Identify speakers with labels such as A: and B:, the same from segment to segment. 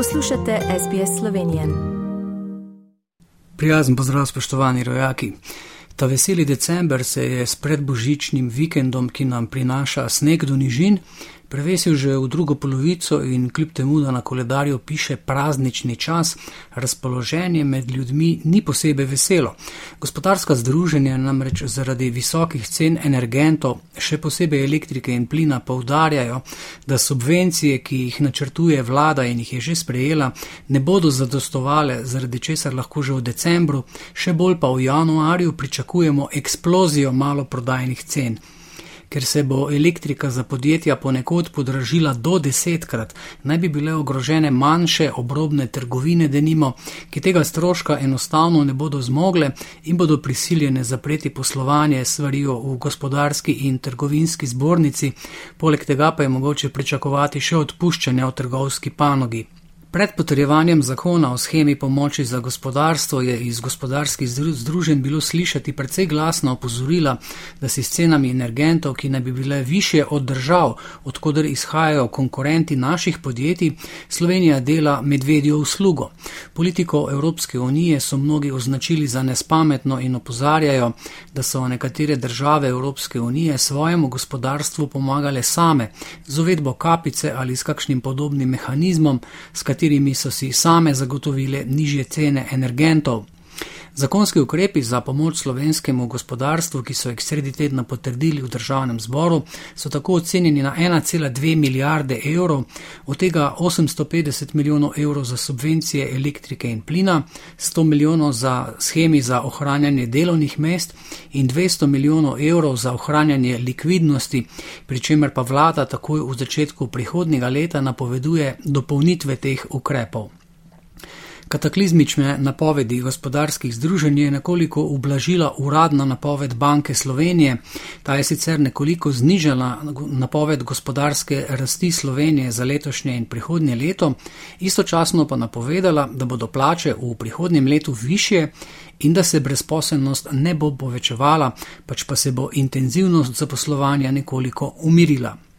A: Poslušate SBS Slovenijo.
B: Prijazen pozdrav, spoštovani rojaki. Ta veseli december se je s predbožičnim vikendom, ki nam prinaša sneg do nižin, prevesil že v drugo polovico in kljub temu, da na koledarju piše praznični čas, razpoloženje med ljudmi ni posebej veselo. Gospodarska združenja namreč zaradi visokih cen energentov, še posebej elektrike in plina, povdarjajo, da subvencije, ki jih načrtuje vlada in jih je že sprejela, ne bodo zadostovale, zaradi česar lahko že v decembru, še bolj pa v januarju pričakujemo eksplozijo maloprodajnih cen ker se bo elektrika za podjetja ponekod podražila do desetkrat, naj bi bile ogrožene manjše obrobne trgovine, denimo, ki tega stroška enostavno ne bodo zmogle in bodo prisiljene zapreti poslovanje, svarijo v gospodarski in trgovinski zbornici, poleg tega pa je mogoče pričakovati še odpuščanje v trgovski panogi. Pred potrjevanjem zakona o schemi pomoči za gospodarstvo je iz gospodarskih združenj bilo slišati precej glasno opozorila, da si s cenami energentov, ki naj bi bile više od držav, odkudar izhajajo konkurenti naših podjetij, Slovenija dela medvedjo uslugo. Politiko Evropske unije so mnogi označili za nespametno in opozarjajo, da so nekatere države Evropske unije svojemu gospodarstvu pomagale same z uvedbo kapice ali s kakšnim podobnim mehanizmom, katerimi so si same zagotovile nižje cene energentov. Zakonski ukrepi za pomoč slovenskemu gospodarstvu, ki so jih sredi tedna potrdili v državnem zboru, so tako ocenjeni na 1,2 milijarde evrov, od tega 850 milijonov evrov za subvencije elektrike in plina, 100 milijonov za schemi za ohranjanje delovnih mest in 200 milijonov evrov za ohranjanje likvidnosti, pri čemer pa vlada takoj v začetku prihodnjega leta napoveduje dopolnitve teh ukrepov. Kataklizmične napovedi gospodarskih združenj je nekoliko ublažila uradna napoved Banke Slovenije. Ta je sicer nekoliko znižala napoved gospodarske rasti Slovenije za letošnje in prihodnje leto, istočasno pa napovedala, da bodo plače v prihodnjem letu više in da se brezposelnost ne bo povečevala, pač pa se bo intenzivnost zaposlovanja nekoliko umirila.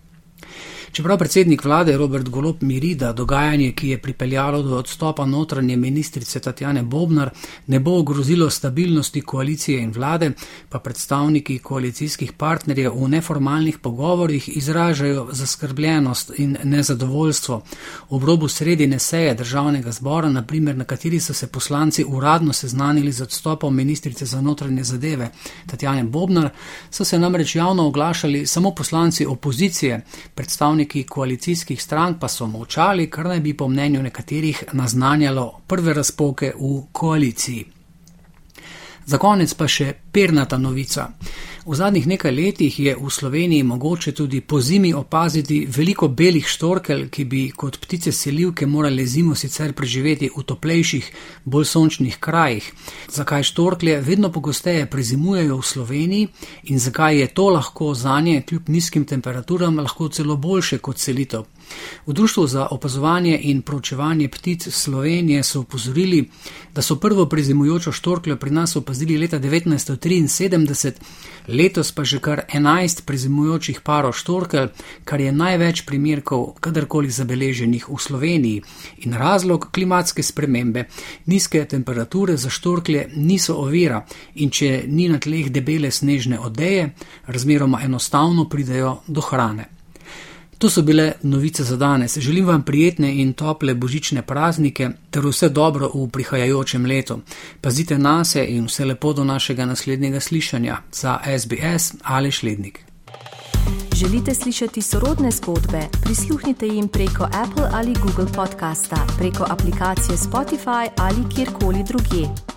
B: Čeprav predsednik vlade Robert Golop miri, da dogajanje, ki je pripeljalo do odstopa notranje ministrice Tatjane Bobnar, ne bo ogrozilo stabilnosti koalicije in vlade, pa predstavniki koalicijskih partnerjev v neformalnih pogovorjih izražajo zaskrbljenost in nezadovoljstvo. Ob robu sredine seje državnega zbora, naprimer, na kateri so se poslanci uradno seznanili z odstopom ministrice za notranje zadeve Tatjane Bobnar, so se namreč javno oglašali samo poslanci opozicije, predstavniki predstavniki koalicijskih strank pa so molčali, kar naj bi po mnenju nekaterih naznanjalo prve razpoke v koaliciji. Za konec pa še pernata novica. V zadnjih nekaj letih je v Sloveniji mogoče tudi po zimi opaziti veliko belih štorkelj, ki bi kot ptice selivke morali zimo sicer preživeti v toplejših, bolj sončnih krajih. Zakaj štorklje vedno pogosteje prezimujejo v Sloveniji in zakaj je to lahko za nje kljub nizkim temperaturam lahko celo boljše kot selitev? V Društvu za opazovanje in proučevanje ptic Slovenije so upozorili, da so prvo prezimujočo štorkljo pri nas opazili leta 1973, letos pa že kar 11 prezimujočih parov štorkelj, kar je največ primerkov kadarkoli zabeleženih v Sloveniji. In razlog klimatske spremembe, nizke temperature za štorklje niso ovira in če ni na tleh debele snežne odeje, razmeroma enostavno pridejo do hrane. To so bile novice za danes. Želim vam prijetne in tople božične praznike ter vse dobro v prihajajočem letu. Pazite na se in vse lepo do našega naslednjega slišanja za SBS ali Šlednik.
A: Želite slišati sorodne zgodbe? Prisluhnite jim preko Apple ali Google podcasta, preko aplikacije Spotify ali kjerkoli drugje.